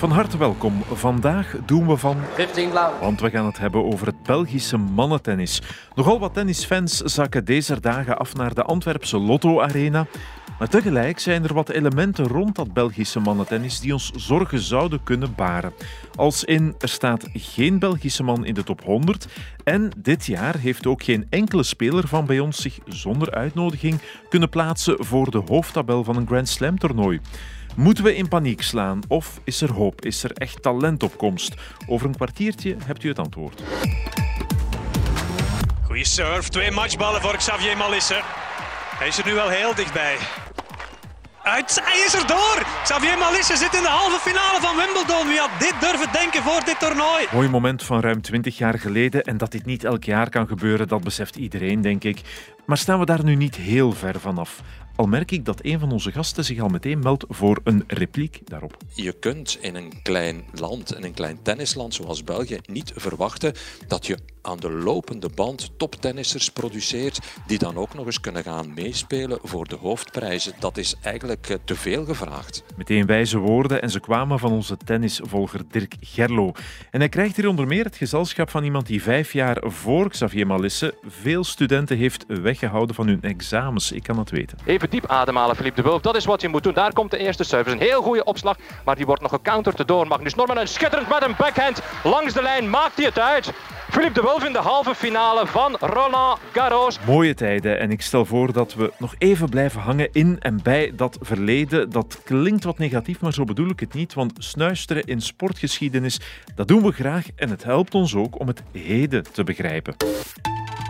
Van harte welkom. Vandaag doen we van. 15 blauw. Want we gaan het hebben over het Belgische mannentennis. Nogal wat tennisfans zakken deze dagen af naar de Antwerpse Lotto Arena. Maar tegelijk zijn er wat elementen rond dat Belgische mannentennis die ons zorgen zouden kunnen baren. Als in er staat geen Belgische man in de top 100 en dit jaar heeft ook geen enkele speler van bij ons zich zonder uitnodiging kunnen plaatsen voor de hoofdtabel van een Grand Slam toernooi. Moeten we in paniek slaan of is er hoop? Is er echt talent op komst? Over een kwartiertje hebt u het antwoord. Goeie serve, twee matchballen voor Xavier Malisse. Hij is er nu wel heel dichtbij. Uit, hij is er door! Xavier Malisse zit in de halve finale van Wimbledon. Wie had dit durven denken voor dit toernooi? Mooi moment van ruim 20 jaar geleden. En dat dit niet elk jaar kan gebeuren, dat beseft iedereen, denk ik. Maar staan we daar nu niet heel ver vanaf? Al merk ik dat een van onze gasten zich al meteen meldt voor een repliek daarop. Je kunt in een klein land, in een klein tennisland zoals België, niet verwachten dat je aan de lopende band toptennissers produceert die dan ook nog eens kunnen gaan meespelen voor de hoofdprijzen. Dat is eigenlijk eh, te veel gevraagd. Meteen wijze woorden en ze kwamen van onze tennisvolger Dirk Gerlo. En hij krijgt hier onder meer het gezelschap van iemand die vijf jaar voor Xavier Malisse veel studenten heeft weggehouden van hun examens. Ik kan het weten. Even diep ademhalen, Philippe de Wulf. Dat is wat je moet doen. Daar komt de eerste service. Een heel goede opslag, maar die wordt nog gecounterd door Magnus Norman. En schitterend met een backhand langs de lijn. Maakt hij het uit? Philippe de Wulf in de halve finale van Roland Garros. Mooie tijden en ik stel voor dat we nog even blijven hangen in en bij dat verleden. Dat klinkt wat negatief, maar zo bedoel ik het niet, want snuisteren in sportgeschiedenis, dat doen we graag en het helpt ons ook om het heden te begrijpen.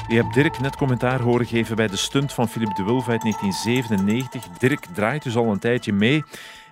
Je hebt Dirk net commentaar horen geven bij de stunt van Philippe de Wulf uit 1997. Dirk draait dus al een tijdje mee.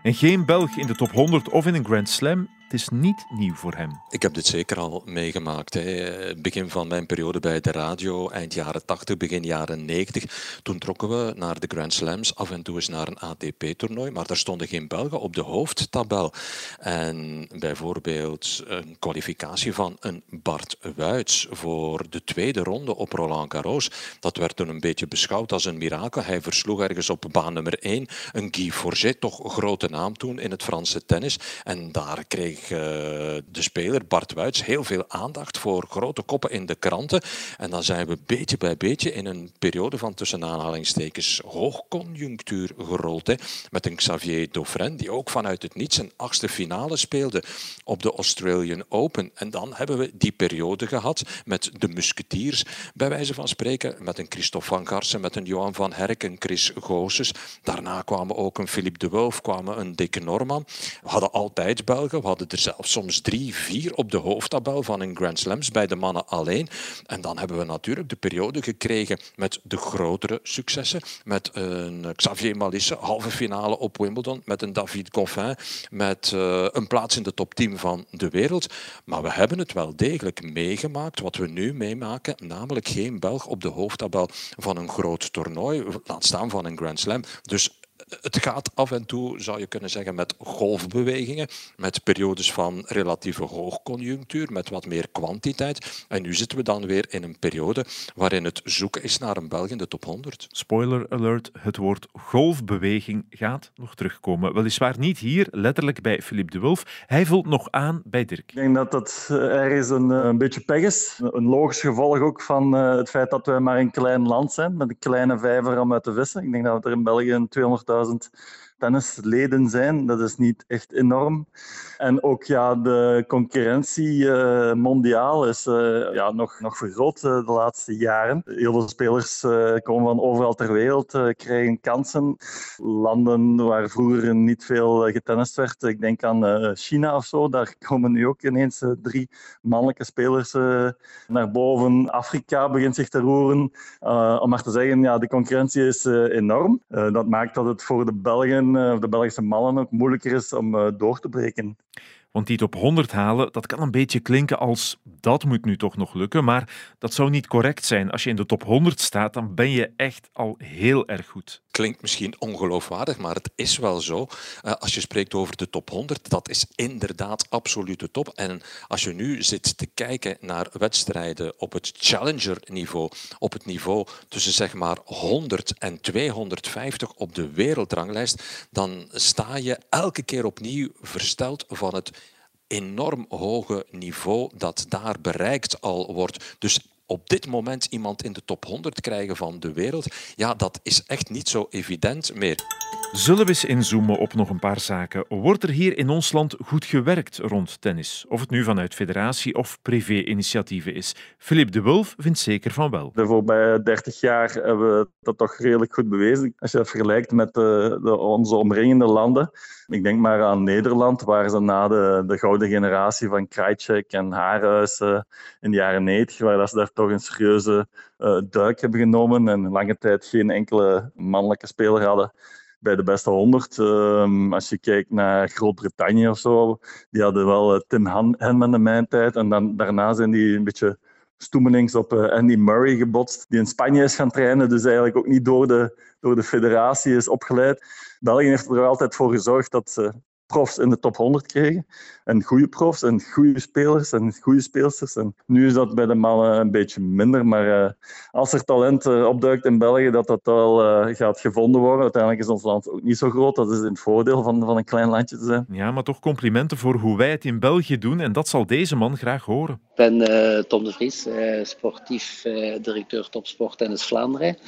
En geen Belg in de top 100 of in een Grand Slam, het is niet nieuw voor hem. Ik heb dit zeker al meegemaakt. Hè. Begin van mijn periode bij de radio, eind jaren 80, begin jaren 90. Toen trokken we naar de Grand Slams, af en toe eens naar een ATP-toernooi, maar daar stonden geen Belgen op de hoofdtabel. En bijvoorbeeld een kwalificatie van een Bart Wuits voor de tweede ronde op Roland Garros. Dat werd toen een beetje beschouwd als een mirakel. Hij versloeg ergens op baan nummer 1 een Guy Forget, toch grote naam toen in het Franse tennis. En daar kreeg de speler Bart Wuits heel veel aandacht voor grote koppen in de kranten. En dan zijn we beetje bij beetje in een periode van tussen aanhalingstekens hoogconjunctuur gerold. Hè, met een Xavier Dauphren, die ook vanuit het niets een achtste finale speelde op de Australian Open. En dan hebben we die periode gehad met de musketiers, bij wijze van spreken, met een Christophe van Garsen, met een Johan van Herk, een Chris Goossens. Daarna kwamen ook een Philippe de Wolf, kwamen een Dick Norman. We hadden altijd Belgen, we hadden er zelfs soms drie, vier op de hoofdtabel van een Grand Slams bij de mannen alleen. En dan hebben we natuurlijk de periode gekregen met de grotere successen. Met een Xavier Malisse, halve finale op Wimbledon. Met een David Goffin, met uh, een plaats in de top 10 van de wereld. Maar we hebben het wel degelijk meegemaakt, wat we nu meemaken. Namelijk geen Belg op de hoofdtabel van een groot toernooi. Laat staan van een Grand Slam. Dus het gaat af en toe, zou je kunnen zeggen, met golfbewegingen, met periodes van relatieve hoogconjunctuur, met wat meer kwantiteit. En nu zitten we dan weer in een periode waarin het zoeken is naar een Belg in de top 100. Spoiler alert, het woord golfbeweging gaat nog terugkomen. Weliswaar niet hier, letterlijk bij Philippe de Wulf. Hij vult nog aan bij Dirk. Ik denk dat dat ergens een, een beetje pech is. Een logisch gevolg ook van uh, het feit dat we maar een klein land zijn, met een kleine vijver om uit te vissen. Ik denk dat we er in België 200 thousand. Tennisleden zijn. Dat is niet echt enorm. En ook ja, de concurrentie uh, mondiaal is uh, ja, nog, nog vergroot uh, de laatste jaren. Heel veel spelers komen van overal ter wereld, krijgen kansen. Landen waar vroeger niet veel getennist werd, ik denk aan China of zo, daar komen nu ook ineens drie mannelijke spelers naar boven. Afrika begint zich te roeren. om maar te zeggen, ja, de concurrentie is enorm. dat maakt dat het voor de Belgen of de Belgische mannen ook moeilijker is om uh, door te breken. Want die top 100 halen, dat kan een beetje klinken als dat moet nu toch nog lukken, maar dat zou niet correct zijn. Als je in de top 100 staat, dan ben je echt al heel erg goed. Klinkt misschien ongeloofwaardig, maar het is wel zo. Uh, als je spreekt over de top 100, dat is inderdaad absolute top. En als je nu zit te kijken naar wedstrijden op het challenger-niveau, op het niveau tussen zeg maar 100 en 250 op de wereldranglijst, dan sta je elke keer opnieuw versteld van het enorm hoge niveau dat daar bereikt al wordt. Dus op dit moment iemand in de top 100 krijgen van de wereld, ja, dat is echt niet zo evident meer. Zullen we eens inzoomen op nog een paar zaken? Wordt er hier in ons land goed gewerkt rond tennis? Of het nu vanuit federatie of privé-initiatieven is? Philippe de Wulf vindt zeker van wel. De voorbije 30 jaar hebben we dat toch redelijk goed bewezen. Als je dat vergelijkt met de, de, onze omringende landen. Ik denk maar aan Nederland, waar ze na de, de gouden generatie van Krajcek en Haarhuis in de jaren 90, waar dat ze daar toch een serieuze uh, duik hebben genomen en lange tijd geen enkele mannelijke speler hadden bij de beste 100. Um, als je kijkt naar Groot-Brittannië of zo, die hadden wel uh, Tim Henman in mijn tijd. En dan, daarna zijn die een beetje stoemelings op uh, Andy Murray gebotst, die in Spanje is gaan trainen, dus eigenlijk ook niet door de, door de federatie is opgeleid. België heeft er altijd voor gezorgd dat ze profs in de top 100 kregen. En goede profs en goede spelers en goede speelsters. En nu is dat bij de mannen een beetje minder. Maar uh, als er talent uh, opduikt in België, dat dat wel gaat gevonden worden. Uiteindelijk is ons land ook niet zo groot. Dat is een voordeel van, van een klein landje te zijn. Ja, maar toch complimenten voor hoe wij het in België doen. En dat zal deze man graag horen. Ik ben Tom de Vries, sportief directeur topsport Tennis Vlaanderen.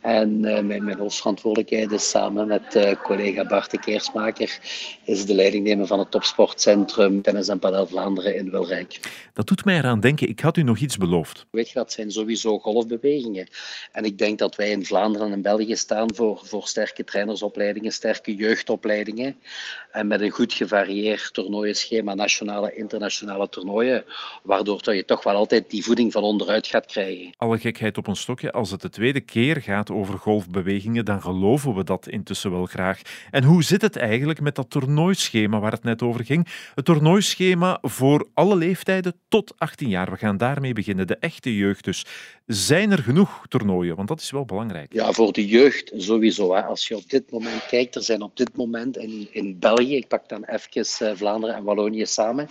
En mijn, mijn hoofdverantwoordelijkheid is samen met collega Bart de Keersmaker is de leiding nemen van het topsportcentrum Tennis en Padel Vlaanderen in Wilrijk. Dat doet mij eraan denken, ik had u nog iets beloofd. Weet je, dat zijn sowieso golfbewegingen. En ik denk dat wij in Vlaanderen en België staan voor, voor sterke trainersopleidingen, sterke jeugdopleidingen. En met een goed gevarieerd toernooienschema, nationale, internationale toernooien, waardoor je toch wel altijd die voeding van onderuit gaat krijgen. Alle gekheid op een stokje, als het de tweede keer gaat over golfbewegingen, dan geloven we dat intussen wel graag. En hoe zit het eigenlijk met dat toernooi? toernooischema waar het net over ging. Het toernooischema voor alle leeftijden tot 18 jaar. We gaan daarmee beginnen, de echte jeugd dus. Zijn er genoeg toernooien? Want dat is wel belangrijk. Ja, voor de jeugd sowieso. Hè. Als je op dit moment kijkt, er zijn op dit moment in, in België, ik pak dan even uh, Vlaanderen en Wallonië samen,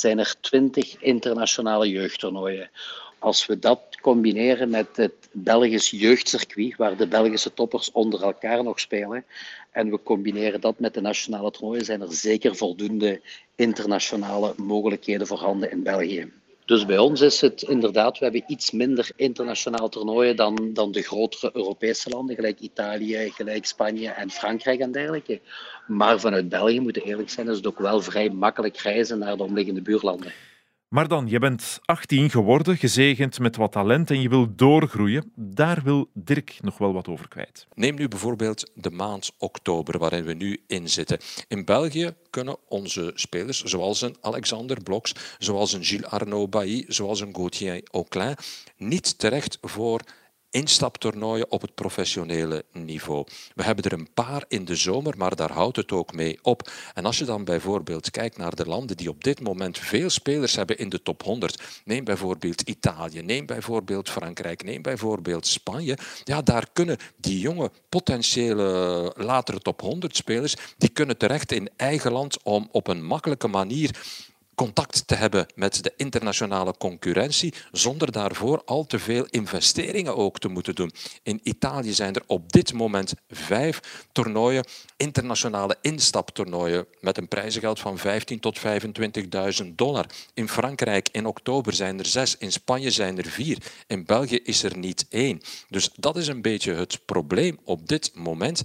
zijn er 20 internationale jeugdtoernooien. Als we dat combineren met het Belgisch jeugdcircuit, waar de Belgische toppers onder elkaar nog spelen, en we combineren dat met de nationale toernooien, zijn er zeker voldoende internationale mogelijkheden voorhanden in België. Dus bij ons is het inderdaad, we hebben iets minder internationale toernooien dan, dan de grotere Europese landen, gelijk Italië, gelijk Spanje en Frankrijk en dergelijke. Maar vanuit België, moeten eerlijk zijn, is het ook wel vrij makkelijk reizen naar de omliggende buurlanden. Maar dan, je bent 18 geworden, gezegend met wat talent en je wil doorgroeien. Daar wil Dirk nog wel wat over kwijt. Neem nu bijvoorbeeld de maand oktober, waarin we nu in zitten. In België kunnen onze spelers, zoals een Alexander Bloks, zoals een Gilles Arnaud Bailly, zoals een Gauthier Auclin, niet terecht voor instaptoernooien op het professionele niveau. We hebben er een paar in de zomer, maar daar houdt het ook mee op. En als je dan bijvoorbeeld kijkt naar de landen die op dit moment veel spelers hebben in de top 100, neem bijvoorbeeld Italië, neem bijvoorbeeld Frankrijk, neem bijvoorbeeld Spanje, ja, daar kunnen die jonge potentiële latere top 100 spelers, die kunnen terecht in eigen land om op een makkelijke manier contact te hebben met de internationale concurrentie, zonder daarvoor al te veel investeringen ook te moeten doen. In Italië zijn er op dit moment vijf toernooien, internationale instaptoernooien, met een prijzengeld van 15.000 tot 25.000 dollar. In Frankrijk in oktober zijn er zes, in Spanje zijn er vier, in België is er niet één. Dus dat is een beetje het probleem op dit moment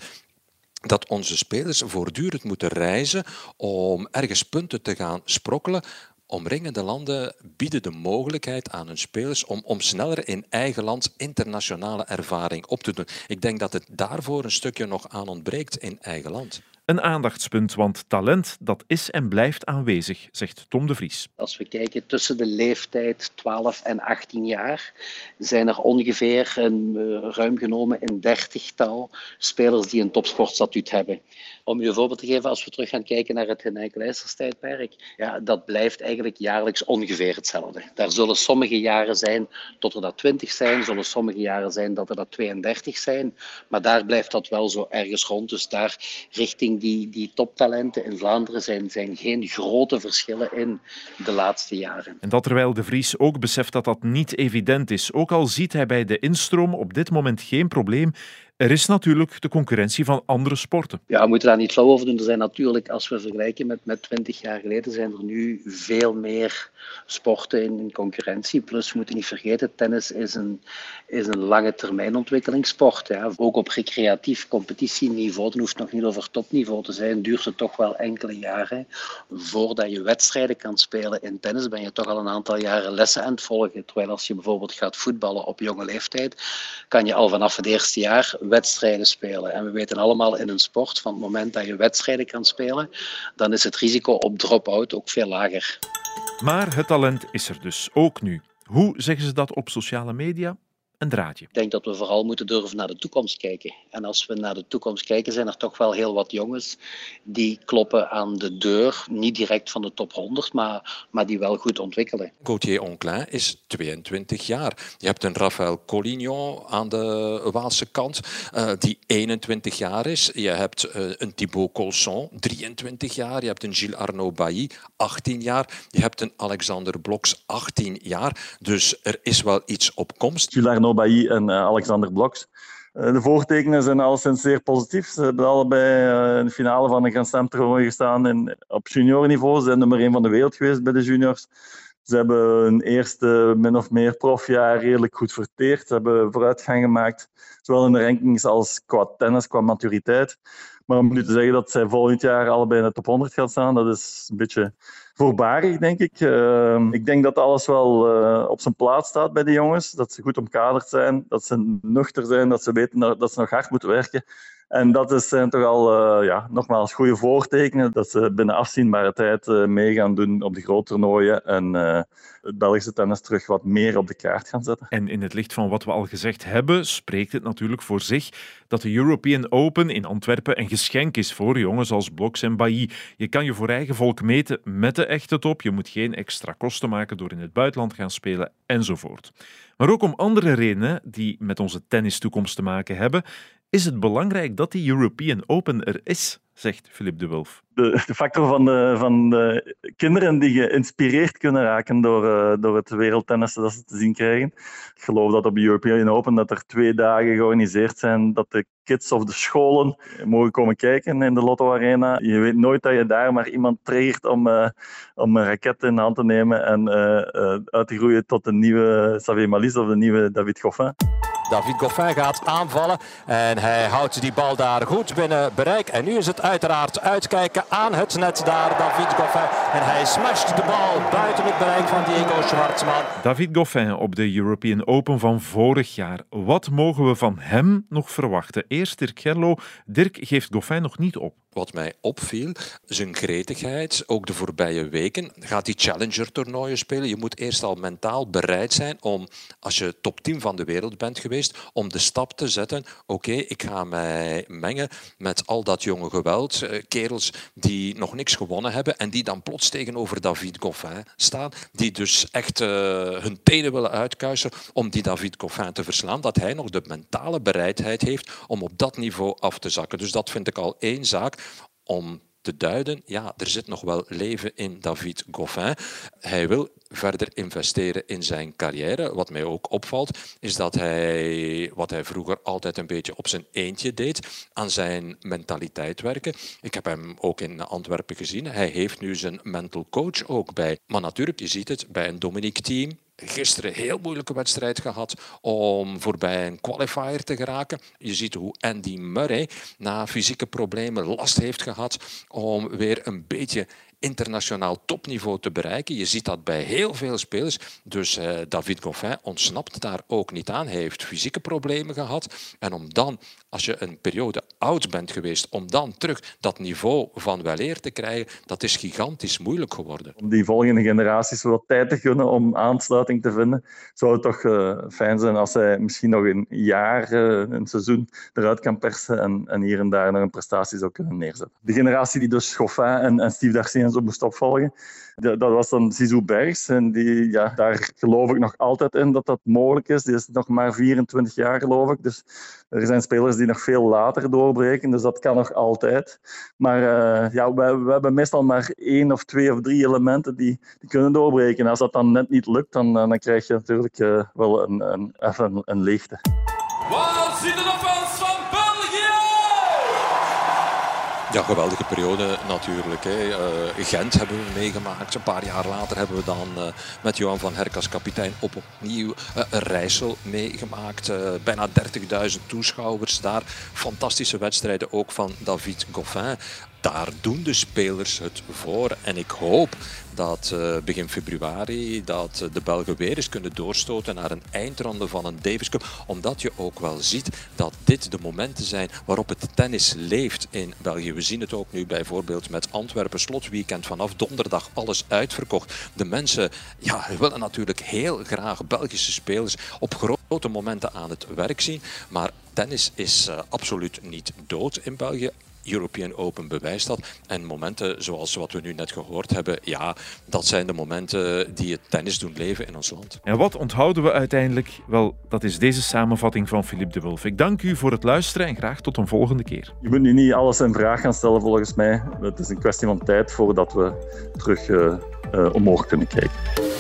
dat onze spelers voortdurend moeten reizen om ergens punten te gaan sprokkelen. Omringende landen bieden de mogelijkheid aan hun spelers om, om sneller in eigen land internationale ervaring op te doen. Ik denk dat het daarvoor een stukje nog aan ontbreekt in eigen land. Een aandachtspunt, want talent dat is en blijft aanwezig, zegt Tom de Vries. Als we kijken tussen de leeftijd 12 en 18 jaar, zijn er ongeveer een, eh, ruim genomen een dertigtal spelers die een topsportstatuut hebben. Om je een voorbeeld te geven, als we terug gaan kijken naar het Henk tijdperk, ja, dat blijft eigenlijk jaarlijks ongeveer hetzelfde. Daar zullen sommige jaren zijn tot er dat 20 zijn, zullen sommige jaren zijn dat er dat 32 zijn, maar daar blijft dat wel zo ergens rond. Dus daar richting die, die toptalenten in Vlaanderen zijn, zijn geen grote verschillen in de laatste jaren. En dat terwijl de Vries ook beseft dat dat niet evident is. Ook al ziet hij bij de instroom op dit moment geen probleem, Er is natuurlijk de concurrentie van andere sporten. Ja, we moeten daar niet flauw over doen. Er zijn natuurlijk, als we vergelijken met, met 20 jaar geleden, zijn er nu veel meer sporten in, concurrentie. Plus, we moeten niet vergeten, tennis is een, is een lange termijn ontwikkelingssport. Ja. Ook op recreatief competitieniveau, dan hoeft nog niet over topniveau te zijn, duurt het toch wel enkele jaren. Voordat je wedstrijden kan spelen in tennis, ben je toch al een aantal jaren lessen aan het volgen. Terwijl als je bijvoorbeeld gaat voetballen op jonge leeftijd, kan je al vanaf het eerste jaar wedstrijden spelen. En we weten allemaal in een sport, van het moment dat je wedstrijden kan spelen, dan is het risico op drop-out ook veel lager. Maar het talent is er dus, ook nu. Hoe zeggen ze dat op sociale media? Een draadje. Ik denk dat we vooral moeten durven naar de toekomst kijken. En als we naar de toekomst kijken, zijn er toch wel heel wat jongens die kloppen aan de deur. Niet direct van de top 100, maar, maar die wel goed ontwikkelen. Gauthier Onclin is 22 jaar. Je hebt een Rafael Collignon aan de Waalse kant, uh, die 21 jaar is. Je hebt uh, een Thibaut Colson, 23 jaar. Je hebt een Gilles Arnaud Bailly, 18 jaar. Je hebt een Alexander Bloks, 18 jaar. Dus er is wel iets op komst. Gilles En uh, Alexander Bloks. Uh, de voortekenen zijn alleszins zeer positief. Ze hebben allebei uh, in de finale van een Grand Slam toernooi gestaan in, op juniorniveau. Ze zijn nummer 1 van de wereld geweest bij de juniors. Ze hebben een eerste min of meer profjaar redelijk goed verteerd. Ze hebben vooruitgang gemaakt, zowel in de rankings als qua tennis, qua maturiteit. Maar om nu te zeggen dat zij volgend jaar allebei in de top 100 gaan staan, dat is een beetje voorbarig, denk ik. Uh, ik denk dat alles wel uh, op zijn plaats staat bij de jongens. Dat ze goed omkaderd zijn, dat ze nuchter zijn, dat ze weten dat ze nog hard moeten werken. En dat is, zijn toch al, uh, ja, nogmaals, goede voortekenen dat ze binnen afzienbare tijd uh, mee gaan doen op de grote toernooien en uh, het Belgische tennis terug wat meer op de kaart gaan zetten. En in het licht van wat we al gezegd hebben, spreekt het natuurlijk voor zich dat de European Open in Antwerpen een geschenk is voor jongens als Bloks en Bailly. Je kan je voor eigen volk meten met de echte top, je moet geen extra kosten maken door in het buitenland gaan spelen enzovoort. Maar ook om andere redenen die met onze tennistoekomst te maken hebben, is het belangrijk dat die European Open er is, zegt Philippe de Wulf. De, de factor van de, van de kinderen die geïnspireerd kunnen raken door, uh, door het wereldtennissen dat ze te zien krijgen. Ik geloof dat op de European Open dat er twee dagen georganiseerd zijn dat de kids of de scholen mogen komen kijken in de Lotto Arena. Je weet nooit dat je daar maar iemand triggert om, uh, om een raket in hand te nemen en uh, uit te groeien tot de nieuwe Xavier Malisse of de nieuwe David Goffin. David Goffin gaat aanvallen en hij houdt die bal daar goed binnen bereik. En nu is het uiteraard uitkijken aan het net daar, David Goffin. En hij smasht de bal buiten het bereik van Diego Schwartzman. David Goffin op de European Open van vorig jaar. Wat mogen we van hem nog verwachten? Eerst Dirk Gerlo. Dirk geeft Goffin nog niet op. Wat mij opviel, zijn gretigheid, ook de voorbije weken, gaat die Challenger-toernooien spelen. Je moet eerst al mentaal bereid zijn om, als je top 10 van de wereld bent geweest, om de stap te zetten. Oké, ik ga mij mengen met al dat jonge geweld. Kerels die nog niks gewonnen hebben en die dan plots tegenover David Goffin staan. Die dus echt uh, hun tenen willen uitkuisen om die David Goffin te verslaan. Dat hij nog de mentale bereidheid heeft om op dat niveau af te zakken. Dus dat vind ik al één zaak om te duiden, ja, er zit nog wel leven in David Goffin. Hij wil verder investeren in zijn carrière. Wat mij ook opvalt, is dat hij, wat hij vroeger altijd een beetje op zijn eentje deed, aan zijn mentaliteit werken. Ik heb hem ook in Antwerpen gezien. Hij heeft nu zijn mental coach ook bij. Maar natuurlijk, je ziet het bij een Dominique-team, gisteren een heel moeilijke wedstrijd gehad om voorbij een qualifier te geraken. Je ziet hoe Andy Murray na fysieke problemen last heeft gehad om weer een beetje internationaal topniveau te bereiken. Je ziet dat bij heel veel spelers. Dus uh, David Goffin ontsnapt daar ook niet aan. Hij heeft fysieke problemen gehad. En om dan, als je een periode oud bent geweest, om dan terug dat niveau van weleer te krijgen, dat is gigantisch moeilijk geworden. Om die volgende generaties wat tijd te gunnen om aansluiting te vinden, zou het toch uh, fijn zijn als hij misschien nog een jaar, uh, een seizoen eruit kan persen en, en, hier en daar nog een prestatie zou kunnen neerzetten. De generatie die dus Goffin en, en Steve Darcy en zo moest opvolgen, dat was dan Zizou Bergs. En die, ja, daar geloof ik nog altijd in dat dat mogelijk is. Die is nog maar 24 jaar, geloof ik. Dus er zijn spelers die nog veel later doorbreken. Dus dat kan nog altijd. Maar uh, ja, we, we, hebben meestal maar één of twee of drie elementen die, die kunnen doorbreken. Als dat dan net niet lukt, dan, dan krijg je natuurlijk uh, wel een, een, even een, een leegte. Waar zit het op Ja, geweldige periode natuurlijk. Hè. Uh, Gent hebben we meegemaakt. Een paar jaar later hebben we dan uh, met Johan van Herk als kapitein opnieuw uh, Rijssel meegemaakt. bijna 30.000 toeschouwers daar. Fantastische wedstrijden ook van David Goffin daar doen de spelers het voor. En ik hoop dat uh, begin februari dat de Belgen weer eens kunnen doorstoten naar een eindronde van een Davis Cup. Omdat je ook wel ziet dat dit de momenten zijn waarop het tennis leeft in België. We zien het ook nu bijvoorbeeld met Antwerpen slotweekend vanaf donderdag alles uitverkocht. De mensen ja, willen natuurlijk heel graag Belgische spelers op grote momenten aan het werk zien. Maar tennis is uh, absoluut niet dood in België. European Open bewijst dat. En momenten zoals wat we nu net gehoord hebben, ja, dat zijn de momenten die het tennis doen leven in ons land. En wat onthouden we uiteindelijk? Wel, dat is deze samenvatting van Philippe de Wulf. Ik dank u voor het luisteren en graag tot een volgende keer. Je moet nu niet alles in vraag gaan stellen volgens mij. Het is een kwestie van tijd voordat we terug uh, uh, omhoog kunnen kijken.